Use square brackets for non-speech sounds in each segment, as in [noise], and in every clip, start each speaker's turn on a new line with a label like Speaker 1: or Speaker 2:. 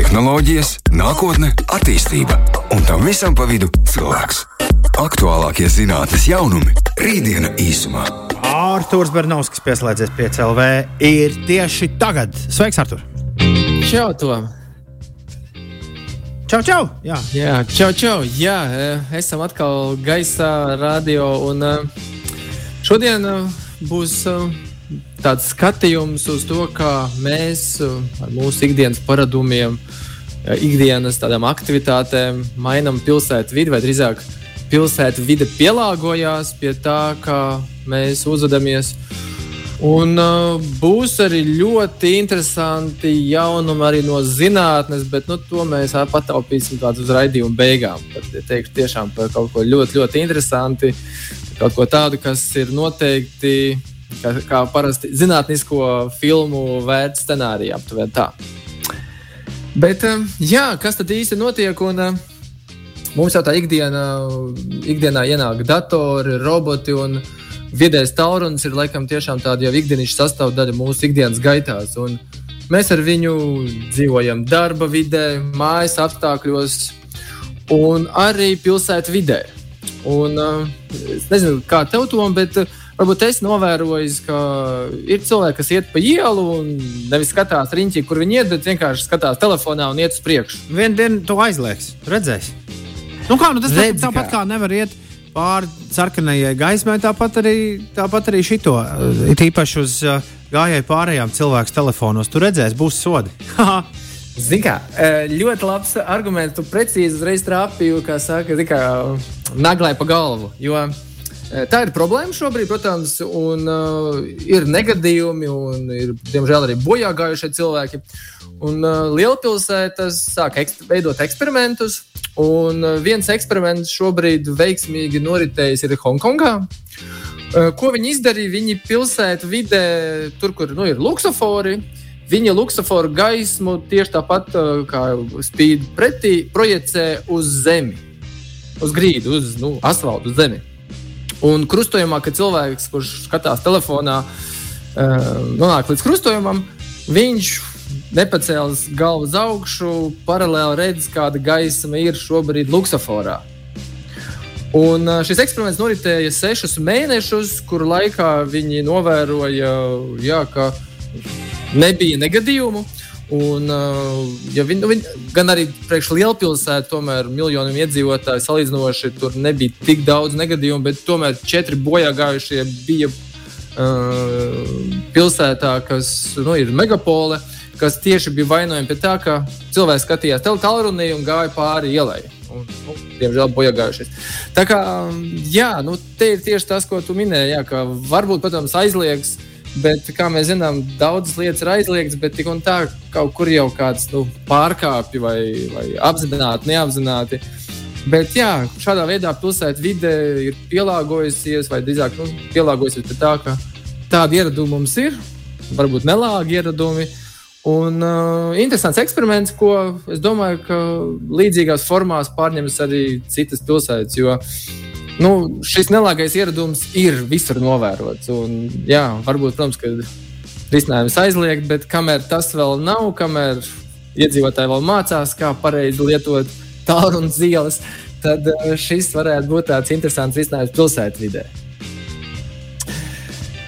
Speaker 1: tehnoloģijas, nākotne, attīstība un tam visam pa vidu cilvēks. Aktuālākie zinātnīs jaunumi - rītdiena īsumā.
Speaker 2: Arthurs Bernovskis pieslēdzies pie CLV ir tieši tagad. Sveiks, Artur!
Speaker 3: Čau, Tom!
Speaker 2: Čau, čau! Jā,
Speaker 3: Jā, čau, čau! Jā, eh, esam atkal gaisā, radio. Un eh, šodien eh, būs tāds skatījums uz to, kā mēs eh, ar mūsu ikdienas paradumiem, eh, ikdienas tādām aktivitātēm mainām pilsētu vidi, vai drīzāk pilsētu vide pielāgojās pie tā, kā mēs uzvedamies. Un uh, būs arī ļoti interesanti jaunumi arī no zinātnes, bet nu, to mēs pataupīsim uz raidījuma beigām. Tad, ja teikšu tiešām par kaut ko ļoti, ļoti interesantu, kaut ko tādu, kas ir noteikti, kā, kā parasti zinātnisko filmu vērts scenārijā, aptuveni tā. Bet, uh, jā, kas tad īsti notiek? Un, uh, Mums jau tā ikdiena, ikdienā ienāk datori, roboti un viedais tālrunis ir laikam tiešām tāda jau ikdienas sastāvdaļa mūsu ikdienas gaitās. Un mēs ar viņu dzīvojam darba vidē, mājas apstākļos un arī pilsētas vidē. Un, uh, es nezinu, kā tev to, bet uh, varbūt es novēroju, ka ir cilvēki, kas iet pa ielu un nevis skatās riņķī, kur viņi iet, bet vienkārši skatās telefonā un iet uz priekšu.
Speaker 2: Vienu dienu to aizliegs. Redzēs. Nu kā, nu tas
Speaker 3: Redzi,
Speaker 2: tāpat
Speaker 3: kā.
Speaker 2: kā nevar iet pāri sarkanajai gaismai, tāpat arī, tāpat arī šito. Ir īpaši uz uh, gājēju pārējām cilvēku telefonos. Tur redzēs, būs sodi. [laughs]
Speaker 3: Zini, kā eh, ļoti labs arguments. Tu precīzi uzreiz trāpīji, kā saka, naglai pa galvu. Jo eh, tā ir problēma šobrīd, protams, un uh, ir negadījumi, un ir, diemžēl, arī bojā gājušie cilvēki. Un uh, lielpilsētas sāk ekst veidot eksperimentus, un uh, viens eksperiments šobrīd veiksmīgi noritējis ir Hongkongā. Uh, Ko viņi izdarīja? Viņi pilsētu vidē, tur, kur nu, ir luksofori, Viņa luksuforu gaismu tieši tāpat uh, kā spīd pretī, projicē uz zemi, uz grīdu, uz nu, asfaltu, uz zemi. Un krustojumā, kad cilvēks, kurš skatās telefonā, uh, nonāk līdz krustojumam, viņš nepacēlis galvu uz augšu, paralēli redz, kāda gaisma ir šobrīd luksuforā. Un uh, šis eksperiments noritēja sešus mēnešus, kuru laikā viņi novēroja, jā, ka nebija negadījumu. Un, uh, ja viņi, nu, viņi, gan arī priekš lielpilsētu, tomēr miljoniem iedzīvotāju salīdzinoši tur nebija tik daudz negadījumu, bet tomēr četri bojā gājušie bija uh, pilsētā, kas nu, ir megapole, kas tieši bija vainojami pie tā, ka cilvēks skatījās televīzijā un gāja pāri ielai. Un, nu, diemžēl bojā gājušies. Tā kā, jā, nu, te ir tieši tas, ko tu minēji, jā, ka varbūt, protams, aizliegs, Bet, kā mēs zinām, daudzas lietas ir aizliegtas, bet tik un tā kaut kur jau kāds nu, pārkāpj vai, vai apzināti, neapzināti. Bet jā, šādā veidā pilsēta vide ir pielāgojusies, vai drīzāk nu, pielāgojusies pie tā, ka tādi ieradumi mums ir, varbūt nelāgi ieradumi. Un uh, interesants eksperiments, ko es domāju, ka līdzīgās formās pārņems arī citas pilsētas. Jo nu, šis nelāgais ieradums ir visur novērots. Un, jā, varbūt, protams, ka risinājums aizliegt, bet kamēr tas vēl nav, kamēr iedzīvotāji vēl mācās, kā pareizi lietot tālruņa zīles, tad eh, šis varētu būt tāds interesants risinājums pilsētvidē.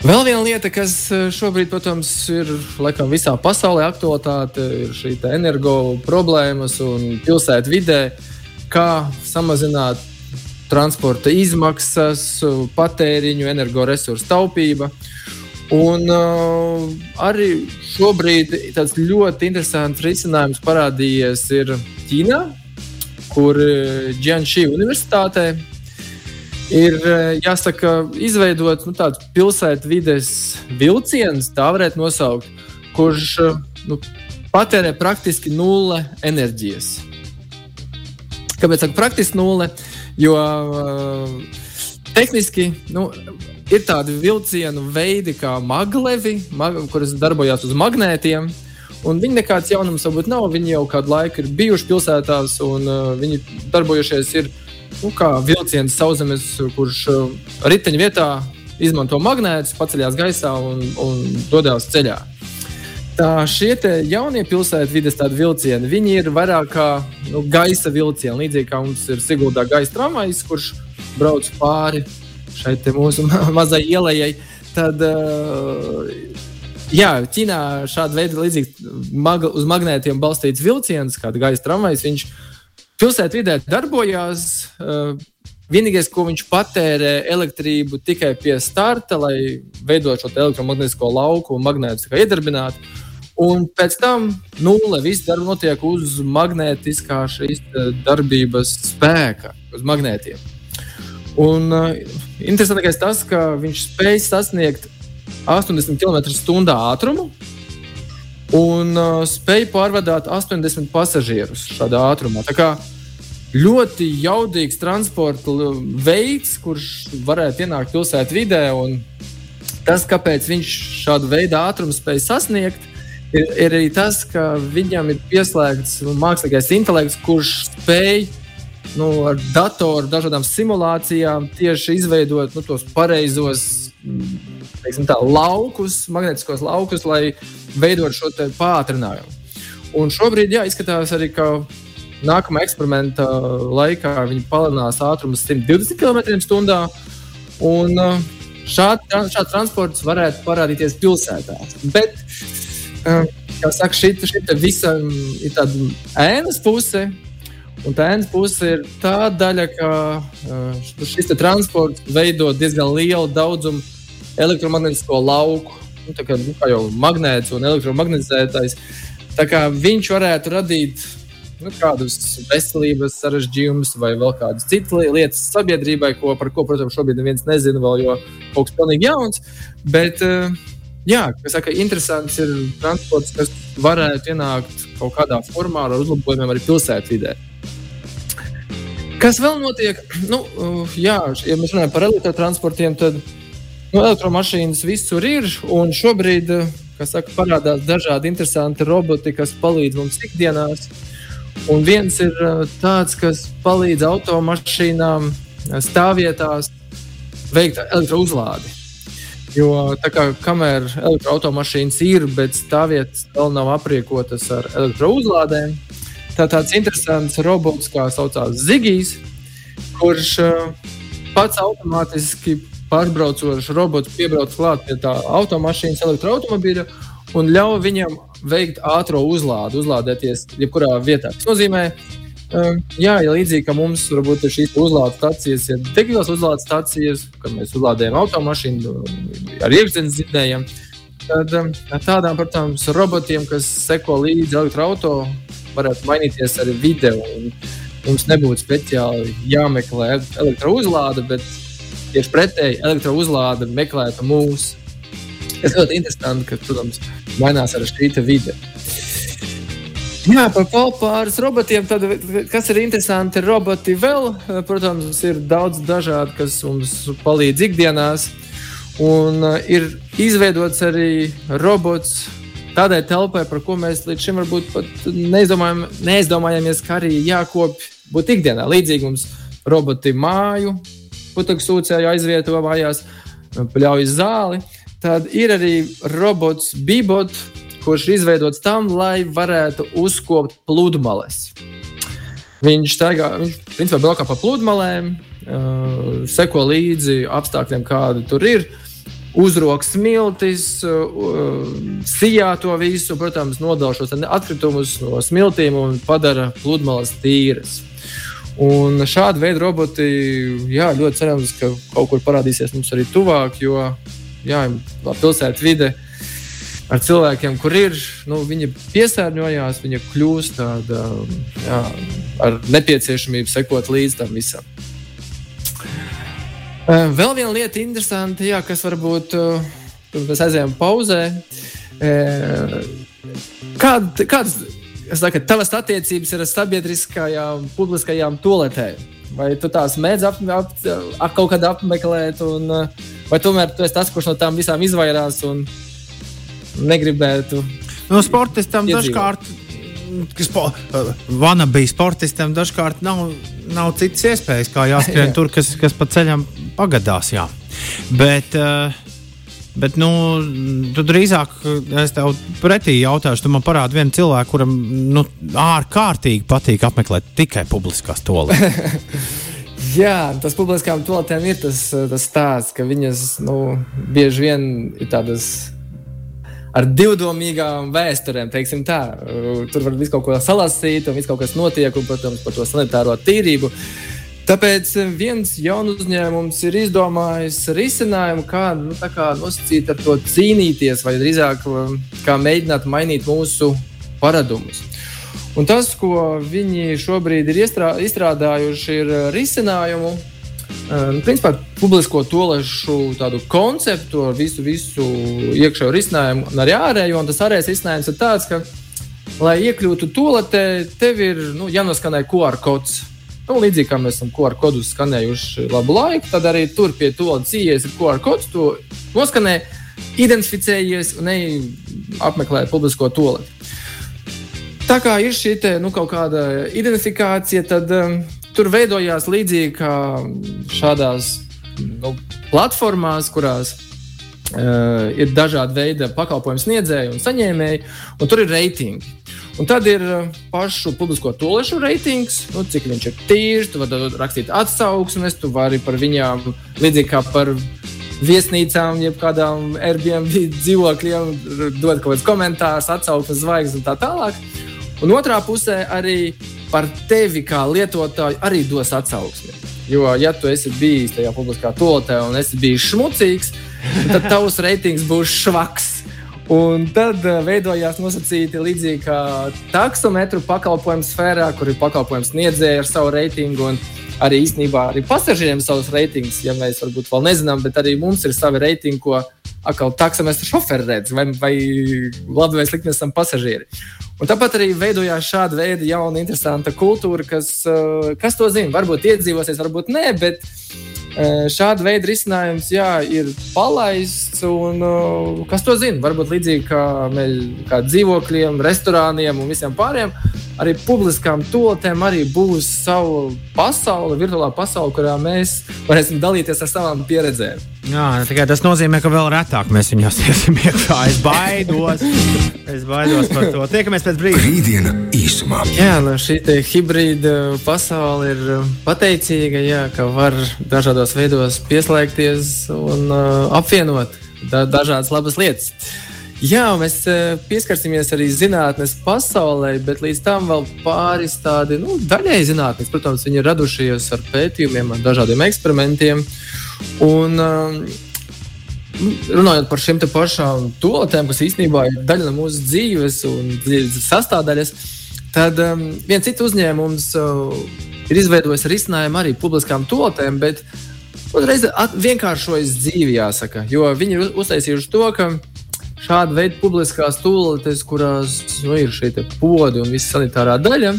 Speaker 3: Vēl viena lieta, kas eh, šobrīd, protams, ir laikam, visā pasaulē aktualitāte, ir šī energo problēmas un pilsētvidē, kā samazināt transporta izmaksas, patēriņu, energoresursu taupība. Un uh, arī šobrīd tāds ļoti interesants risinājums parādījies ir Ķīnā, kur Džanšī Universitātē ir jāsaka, izveidot nu, tādu pilsētvides vilcienu, tā varētu nosaukt, kurš nu, patērē praktiski nulle enerģijas. Kāpēc tā praktiski nulle? Jo uh, tehniski nu, ir tādi vilcienu veidi, kā maglevi, mag kuras darbojas uz magnētiem. Un viņi nekāds jaunums varbūt nav. Viņi jau kādu laiku ir bijuši pilsētās, un uh, viņi darbojušies ir nu, kā vilciens sauszemes, kurš uh, riteņa vietā izmanto magnētus, paceļās gaisā un, un dodas ceļā. Tā šie jaunie pilsētvidas vilcieni, viņi ir vairāk kā nu, gaisa vilcieni. Līdzīgi kā mums ir Siguldā gaisa tramvajs, kurš brauc pāri šai mūsu [laughs] mazai ielai. Tad, uh, jā, Ķīnā šāda veida līdzīgs mag uz magnētiem balstīts vilciens, kāda gaisa tramvajs, viņš pilsētvidē darbojās. Uh, Vienīgais, ko viņš patērē elektrību tikai pie starta, lai veidotu šo elektromagnētisko lauku un magnētu iedarbinātu. Un pēc tam nulle viss darbs notiek uz magnētiskā šīs darbības spēka, uz magnētiem. Un uh, interesantākais tas, ka viņš spēj sasniegt 80 km/h ātrumu un uh, spēj pārvadāt 80 pasažierus šādā ātrumā. Tā kā ļoti jaudīgs transporta veids, kurš varētu ienākt pilsētā vidē. Tas, kāpēc viņš šādu veidu ātrumu spēj sasniegt, ir, ir arī tas, ka viņam ir pieslēgts mākslīgais intelekts, kurš spēj nu, ar datoru, dažādām simulācijām tieši izveidot nu, tos pareizos teiksim, tā, laukus, magnetiskos laukus, lai veidotu šo pātrinājumu. Un šobrīd jā, izskatās arī, ka nākamā eksperimenta laikā viņi palielinās ātrumu 120 km/h. Un uh, šāds šād transports varētu parādīties pilsētās. Bet, kā saka, šī, šī visam ir tāda ēnas puse. Un tā ēnas puse ir tā daļa, ka uh, šis transports veido diezgan lielu daudzumu elektromagnētisko lauku. Nu, kā, nu, kā jau magnēts un elektromagnētizētājs. Tā kā viņš varētu radīt nu, kādus veselības sarežģījumus vai vēl kādas citas lietas sabiedrībai, ko, par ko, protams, šobrīd neviens nezina, vēl, jo kaut kas pilnīgi jauns. Bet, eh, jā, saka, interesants ir transports, kas varētu ienākt kaut kādā formā ar uzlabojumiem arī pilsētvidē. Kas vēl notiek? Nu, eh, jā, ja mēs runājam par elektrotransportiem, tad nu, elektromašīnas visur ir. Šobrīd, kas saka, parādās dažādi interesanti roboti, kas palīdz mums ikdienās. Un viens ir uh, tāds, kas palīdz automašīnām uh, stāvvietās veikt elektrouzlādi. Jo tā kā kamēr elektroautomašīnas ir, bet stāvvietas vēl nav aprīkotas ar elektrouzlādēm, tā tāds interesants robots, kā saucās Zigijs, kurš uh, pats automātiski pārbraucošs robots piebrauc klāt pie tā automašīnas, elektroautomobīļa un ļauj viņam veikt ātrā uzlādi, uzlādēties jebkurā vietā. Tas nozīmē, um, jā, ja līdzīgi kā mums varbūt ir šīs uzlādes stācijas, ir degvielas uzlādes stācijas, kad mēs uzlādējam automašīnu ar iekšzemes zinējiem. Tad um, tādām, protams, robotiem, kas seko līdzi elektroautorātam, varētu mainīties arī video. Mums nebūtu speciāli jāmeklē elektrouzlāde, bet tieši pretēji elektrouzlāde meklētu mūsu. Tas ļoti interesanti, ka, protams, mainās arī šī vide. Jā, par pāris robotiem. Tad, kas ir interesanti, roboti vēl. Protams, ir daudz dažādu, kas mums palīdz ikdienās. Un uh, ir izveidots arī robots tādai telpai, par ko mēs līdz šim varbūt pat neizdomājam, neizdomājamies, ka arī jākopj būt ikdienā. Līdzīgi mums roboti māju, putekļu sūcēju aizvieto mājās, pļauj zāli. Tad ir arī robots Bībot, kurš ir izveidots tam, lai varētu uzkopt pludmales. Viņš staigā, viņš principā braukā pa pludmalēm, uh, seko līdzi apstākļiem, kādi tur ir. Uzrokas smiltis, uh, sijā to visu, protams, nodala šos atkritumus no smiltīm un padara pludmales tīras. Un šāda veida roboti, jā, ļoti cerams, ka kaut kur parādīsies mums arī tuvāk, jo jā, pilsētas vide ar cilvēkiem, kur ir, nu, viņi piesārņojās, viņi kļūst tāda, jā, ar nepieciešamību sekot līdz tam visam. Vēl viena lieta, interesanta, jā, kas varbūt mēs aizējām pauzē. Kād, kādas saka, tavas attiecības ir ar sabiedriskajām, publiskajām toaletēm? Vai tu tās mēdz ap, ap, ap, kaut kādā apmeklēt? Un, uh, Vai tomēr tu esi tas, kurš no tām visām izvairās un negribētu?
Speaker 2: No sportistam dažkārt. Spo, Vana bija sportistam, dažkārt nav, nav citas iespējas, kā jāskrien jā. [laughs] tur, kas, kas pa ceļam pagadās. Jā. Bet, uh, Bet, nu, tu drīzāk es tev pretī jautāšu, tu man parādi vienu cilvēku, kuram nu, ārkārtīgi patīk apmeklēt tikai publiskās toaletes. [laughs]
Speaker 3: Jā, tas publiskām toaletēm ir tas, tas stāsts, ka viņas nu, bieži vien ir tādas ar divdomīgām vēsturēm. Tur var visu kaut ko salasīt, un viss kaut kas notiek, un, protams, par to sanitāro tīrību. Tāpēc viens jauns uzņēmums ir izdomājis risinājumu, kā, nu, kā nosacīt ar to cīnīties, vai drīzāk kā mēģināt mainīt mūsu paradumus. Un tas, ko viņi šobrīd ir izstrādājuši, ir risinājumu. Nu, principā publisko tolešu tādu konceptu ar visu, visu iekšējo risinājumu un arī ārējo. Un tas ārējais risinājums ir tāds, ka, lai iekļūtu toaletē, tev ir nu, jānoskanē QR kods. Nu, līdzīgi kā mēs esam QR kodus skanējuši labu laiku, tad arī tur pie toaletes ienākas ir QR kods. To noskanē, identificējies un apmeklē publisko toaleti. Tā kā ir šī te, nu, kaut kāda identifikācija, tad um, tur veidojās līdzīgi kā šādās nu, platformās, kurās uh, ir dažādi veidi pakalpojumu sniedzēji un saņēmēji, un tur ir reitingi. Un tad ir uh, pašu publisko tolešu reitings, nu, cik viņš ir tīrs, tu vari rakstīt atsauksmes, tu vari par viņām līdzīgi kā par viesnīcām, jeb kādām Airbnb dzīvokļiem, dot kaut kādus komentārus, atsauksmes, zvaigznes un tā tālāk. Un otrā pusē arī par tevi kā lietotāju arī dos atsauksmi. Jo, ja tu esi bijis tajā publiskā toaletē un esi bijis šmucīgs, tad tavs reitings būs švaks. Un tad uh, veidojās nosacīti līdzīgi kā taksometru pakalpojumu sfērā, kur ir pakalpojums sniedzēji ar savu reitingu. Arī īstenībā arī pasažieriem ir savs reitings, ja mēs varbūt vēl nezinām, bet arī mums ir savi reitingi, ko atkal taksometru šoferi redz, vai, vai labi vai slikti mēs esam pasažieri. Un tāpat arī veidojās šāda veida jauna, interesanta kultūra, kas, eh, kas to zina. Varbūt iedzīvosies, varbūt nē, bet eh, šāda veida risinājums jā, ir palaists. Un, eh, kas to zina? Varbūt līdzīgi kā, mēs, kā dzīvokļiem, restorāniem un visiem pārējiem arī publiskām toaletēm arī būs sava pasaule, virtuālā pasaule, kurā mēs varēsim dalīties ar savām pieredzēm.
Speaker 2: Jā, tikai tas nozīmē, ka vēl retāk mēs viņos [laughs] iesim iekšā. Es baidos, es baidos par to. Tiekamies pēc brīža.
Speaker 1: Rītdiena īsumā.
Speaker 3: Jā, nu šī hibrīda pasaule ir uh, pateicīga, jā, ka var dažādos veidos pieslēgties un uh, apvienot da dažādas labas lietas. Jā, mēs e, pieskarsimies arī zinātnīs pasaulē, bet līdz tam vēl pāris tādi nu, daļēji zinātnīs. Protams, viņi ir radušies ar pētījumiem, ar dažādiem eksperimentiem. Un, um, runājot par šīm pašām toaletēm, kas īstenībā ir daļa no mūsu dzīves un dzīves sastāvdaļas, tad um, viens cits uzņēmums uh, ir izveidojis risinājumu arī publiskām toaletēm, bet uzreiz vienkāršojas dzīvi, jāsaka. Jo viņi ir uztaisījuši to, ka šāda veida publiskās toaletes, kurās nu, ir šī poda un visa sanitārā daļa,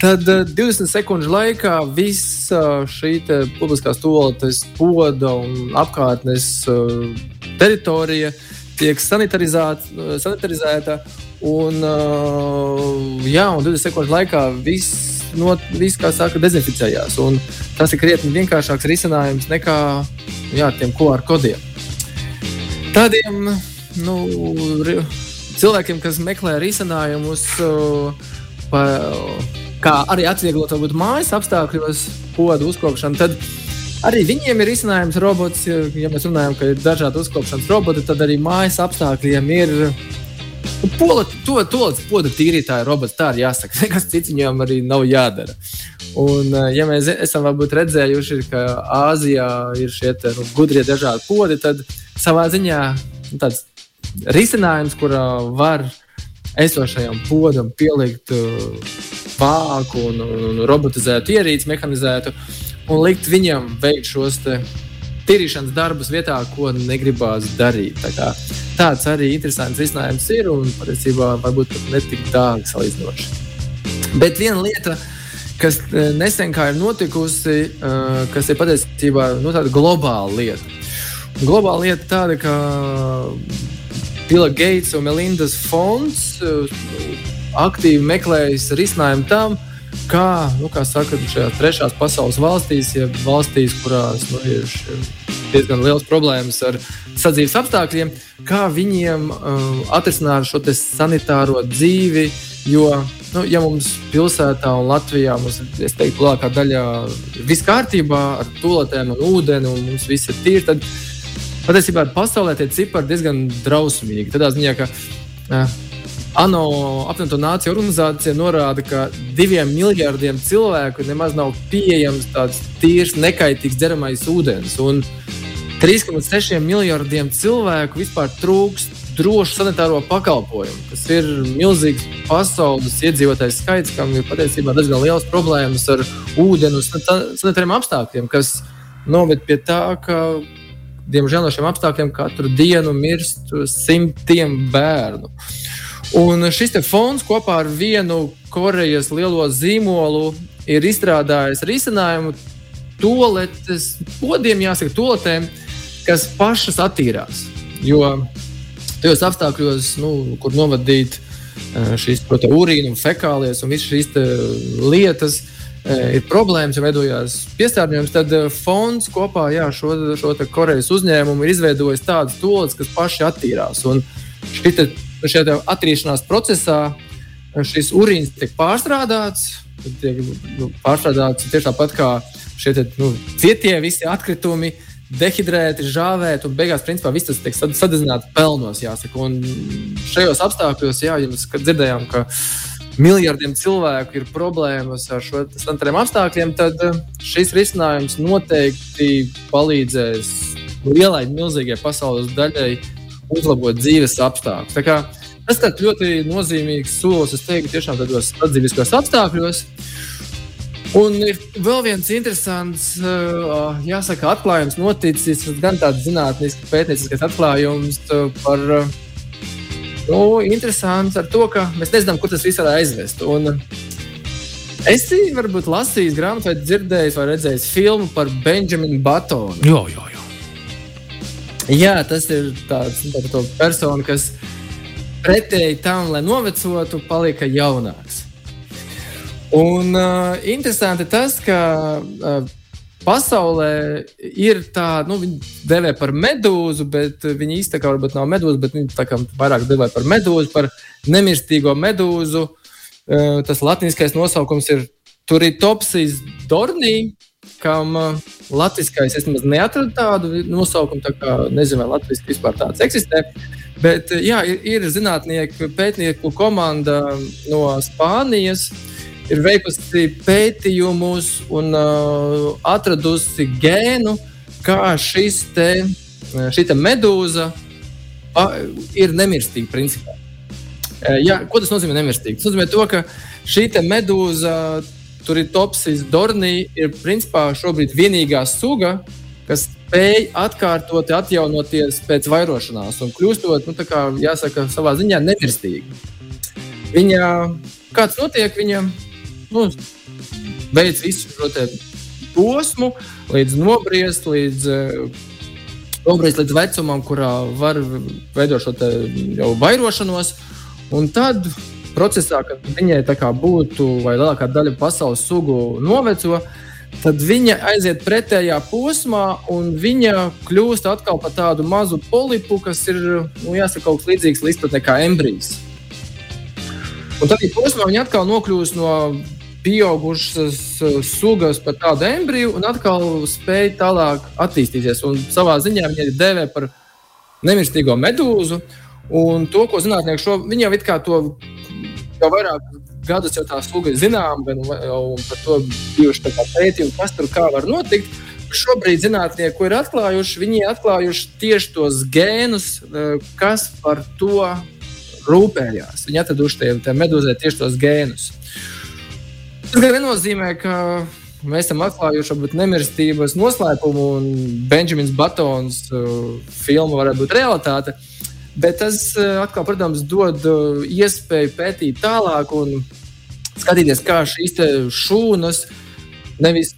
Speaker 3: tad 20 eh, sekundžu laikā visa šī publiskās toaletes poda un apkārtnes eh, teritorija tiek sanitarizēta. Un, eh, jā, un 20 sekundžu laikā viss, no, viss kā saka, dezinficējās. Un tas ir krietni vienkāršāks risinājums nekā jā, tiem QR kodiem. Tādiem nu, cilvēkiem, kas meklē risinājumus, pa, kā arī atvieglot varbūt mājas apstākļos, podu uzkopšanu, tad arī viņiem ir risinājums robots. Ja mēs runājam, ka ir dažādi uzkopšanas roboti, tad arī mājas apstākļiem ir. Nu, pola, to to podu tīrītāja robots, tā ir jāsaka. [laughs] Nekas cits viņam arī nav jādara. Un, ja mēs esam redzējuši, ka Āzijā ir šie te, nu, gudrie dažādi podi, tad savā ziņā nu, tāds risinājums, kurā var esošajam podam pielikt uh, vāku un, un robotizētu ierīci, mehanizētu un likt viņam veikt šos tīrīšanas darbus vietā, ko negribās darīt. Tā kā, tāds arī interesants risinājums ir un patiesībā varbūt pat netik dārgs salīdzinoši. Bet viena lieta, kas uh, nesen ir notikusi, uh, kas ir patiesībā nu, globāla lieta. Globāla lieta tāda, ka Bila Geits un Melindas fonds uh, aktīvi meklējas risinājumu tam, kā, nu, kā saka, šajās trešās pasaules valstīs, ja valstīs, kurās nu, ir diezgan liels problēmas ar sadzīves apstākļiem, kā viņiem uh, atrisināt šo sanitāro dzīvi. Jo, nu, ja mums pilsētā un Latvijā mums ir lielākā daļa viss kārtībā ar tūlētēm un ūdeni, un mums viss ir tīri, tad patiesībā pasaulē tie cipari diezgan drausmīgi. Tādā ziņā, ka uh, ANO apvienoto nāciju organizācija norāda, ka diviem miljardiem cilvēku nemaz nav pieejams tāds tīrs, nekaitīgs dzeramais ūdens. Un 3,6 miljardiem cilvēku vispār trūkst drošu sanitāro pakalpojumu, kas ir milzīgs pasaules iedzīvotājs skaits, kam ir patiesībā diezgan liels problēmas ar ūdeni un sanitāriem apstākļiem, kas noved pie tā, ka diemžēl no šiem apstākļiem katru dienu mirst simtiem bērnu. Un šis fonds kopā ar vienu Korejas lielo zīmolu ir izstrādājis risinājumu toaletes podiem, jāsaka, toaletēm, kas pašas attīrās. Jo tajos apstākļos, nu, kur novadīt eh, šīs urīna un fekālijas un visas šīs lietas, ir problēmas, ja veidojās piesārņojums, tad eh, fonds kopā ar šo, šo Korejas uzņēmumu ir izveidojis tādas toaletes, kas paši attīrās. Un šī šajā attīrīšanās procesā šis urīns tiek pārstrādāts. Tiek nu, pārstrādāts tieši tāpat kā šie te, nu, cietie visi atkritumi, dehidrēti, žāvēti, un beigās, principā, viss tas tiek sadedzināts pelnos. Jāsaka. Un šajos apstākļos, jā, ja mēs dzirdējām, ka miljardiem cilvēku ir problēmas ar šo sanitāriem apstākļiem, tad eh, šis risinājums noteikti palīdzēs lielai, milzīgai pasaules daļai uzlabot dzīves apstākļus. Tas ir ļoti nozīmīgs solis, es teiktu, tiešām tādos sadzīviskos apstākļos. Un ir vēl viens interesants, jāsaka, atklājums noticis, gan tāds zinātnisks, pētniecisks atklājums par, nu, interesants ar to, ka mēs nezinām, kur tas viss var aizvest. Un esi varbūt lasījis grāmatu vai dzirdējis vai redzējis filmu par Benjaminu Batonu.
Speaker 2: Jā, jā, jā.
Speaker 3: Jā, tas ir tāds nu, persona, kas pretēji tam, lai novecotu, palika jaunāks. Un uh, interesanti tas, ka uh, pasaulē ir tāda, nu, viņi devē par medūzu, bet viņi īstenībā varbūt nav medūza, bet viņi tā kā vairāk devē par medūzu, par nemirstīgo medūzu. Uh, tas latviskais nosaukums ir Turitopsis dornī kam uh, latviskais es nemaz neatradu tādu nosaukumu, tā kā nezinu, vai latviešu vispār tāds eksistē. Bet uh, jā, ir, ir zinātnieku pētnieku komanda no Spānijas. Ir veikusi pētījumus un uh, atradusi gēnu, kā šis te, uh, šī te medūza uh, ir nemirstīga. Principā. Uh, jā, ko tas nozīmē nemirstīga? Tas nozīmē to, ka šī medūza tur ir topsis Dornī, ir principā šobrīd vienīgā suga, kas spēj atkārtot, atjaunoties pēc vairošanās un kļūstot, nu, kā, jāsaka, savā ziņā nemirstīgi. Viņa, kāds notiek, viņa nu, veids visu šo posmu, līdz nobriest, līdz, nobriest līdz vecumam, kurā var veidot šo jau vairošanos. Un tad procesā, kad viņai būtu vai lielākā daļa pasaules sugu noveco, tad viņa aiziet pretējā posmā un viņa kļūst atkal par tādu mazu polipu, kas ir nu, jāsaka, kaut kas līdzīgs līdzpatnē kā embrijs. Un tad posmā viņa atkal nokļūst no pieaugušas sugas par tādu embriju un atkal spēj tālāk attīstīties. Un savā ziņā viņa ir dēvē par nemirstīgo medūzu. Un to, ko zinātnieki šo, viņi jau it kā to jau vairāk gadus jau tā sluga zināma, un, un par to bijuši pētījumi, kas tur kā var notikt. Šobrīd zinātnieki, ko ir atklājuši, viņi ir atklājuši tieši tos gēnus, eh, kas par to rūpējās. Viņi atraduši tajā medūzē tieši tos gēnus. Tas gan nenozīmē, ka mēs esam atklājuši varbūt nemirstības noslēpumu, un Benjamins Batons uh, filma varētu būt realitāte. Bet tas eh, atkal, protams, dod eh, iespēju pētīt tālāk un skatīties, kā šīs šūnas nevis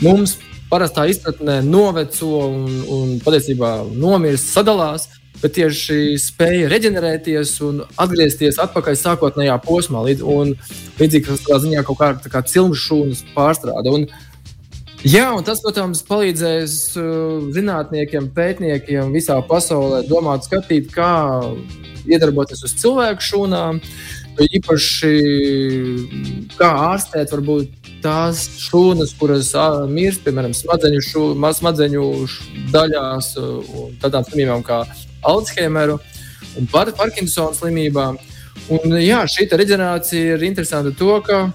Speaker 3: mums parastā izpratnē noveco un, un patiesībā nomirst, sadalās, bet tieši spēja reģenerēties un atgriezties atpakaļ sākotnējā posmā. Un līdzīgi kā ziņā kaut kā, kā cilmu šūnas pārstrāde. Un Jā, un tas, protams, palīdzēs uh, zinātniekiem, pētniekiem visā pasaulē domāt, skatīt, kā iedarboties uz cilvēku šūnām. Īpaši kā ārstēt varbūt tās šūnas, kuras mirst, piemēram, smadzeņu, šu, smadzeņu daļās, un tādām slimībām kā Alzheimeru un Par Parkinsona slimībām. Un, jā, šī reģenerācija ir interesanta to, ka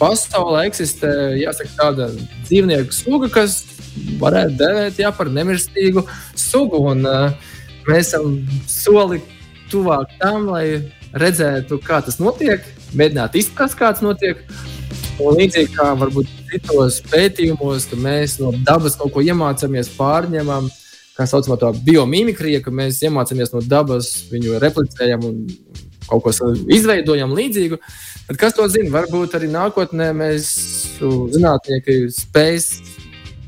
Speaker 3: pasaulē eksistē jāsaka, tāda dzīvnieku suga, kas varētu dēvēt jā, par nemirstīgu sugu. Un, uh, mēs esam soli tuvāk tam, lai redzētu, kā tas notiek, mēģināt izprast, kā tas notiek. Un līdzīgi kā varbūt citos pētījumos, ka mēs no dabas kaut ko iemācāmies, pārņemam, kā saucamā tā biomimikrija, ka mēs iemācāmies no dabas, viņu replicējam un kaut ko izveidojam līdzīgu. Bet kas to zina? Varbūt arī nākotnē mēs zinātnieki spēs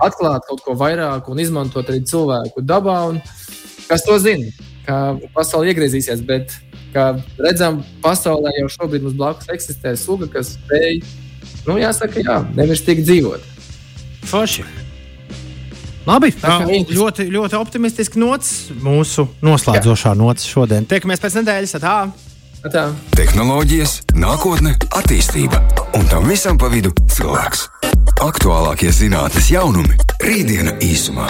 Speaker 3: atklāt kaut ko vairāk un izmantot arī cilvēku dabā. Kas to zina? Kā pasaule iegriezīsies, bet kā redzam, pasaulē jau šobrīd mums blakus eksistē suga, kas spēj, nu, jāsaka, jā, nemirstīgi dzīvot.
Speaker 2: Forši. Labi, tā ļoti, ļoti optimistiski nots mūsu noslēdzošā nots šodien. Tiekamies pēc nedēļas. Tā.
Speaker 3: Tā.
Speaker 1: Tehnoloģijas, nākotne, attīstība un tam visam pa vidu cilvēks. Aktuālākie zinātnes jaunumi - rītdiena īsumā.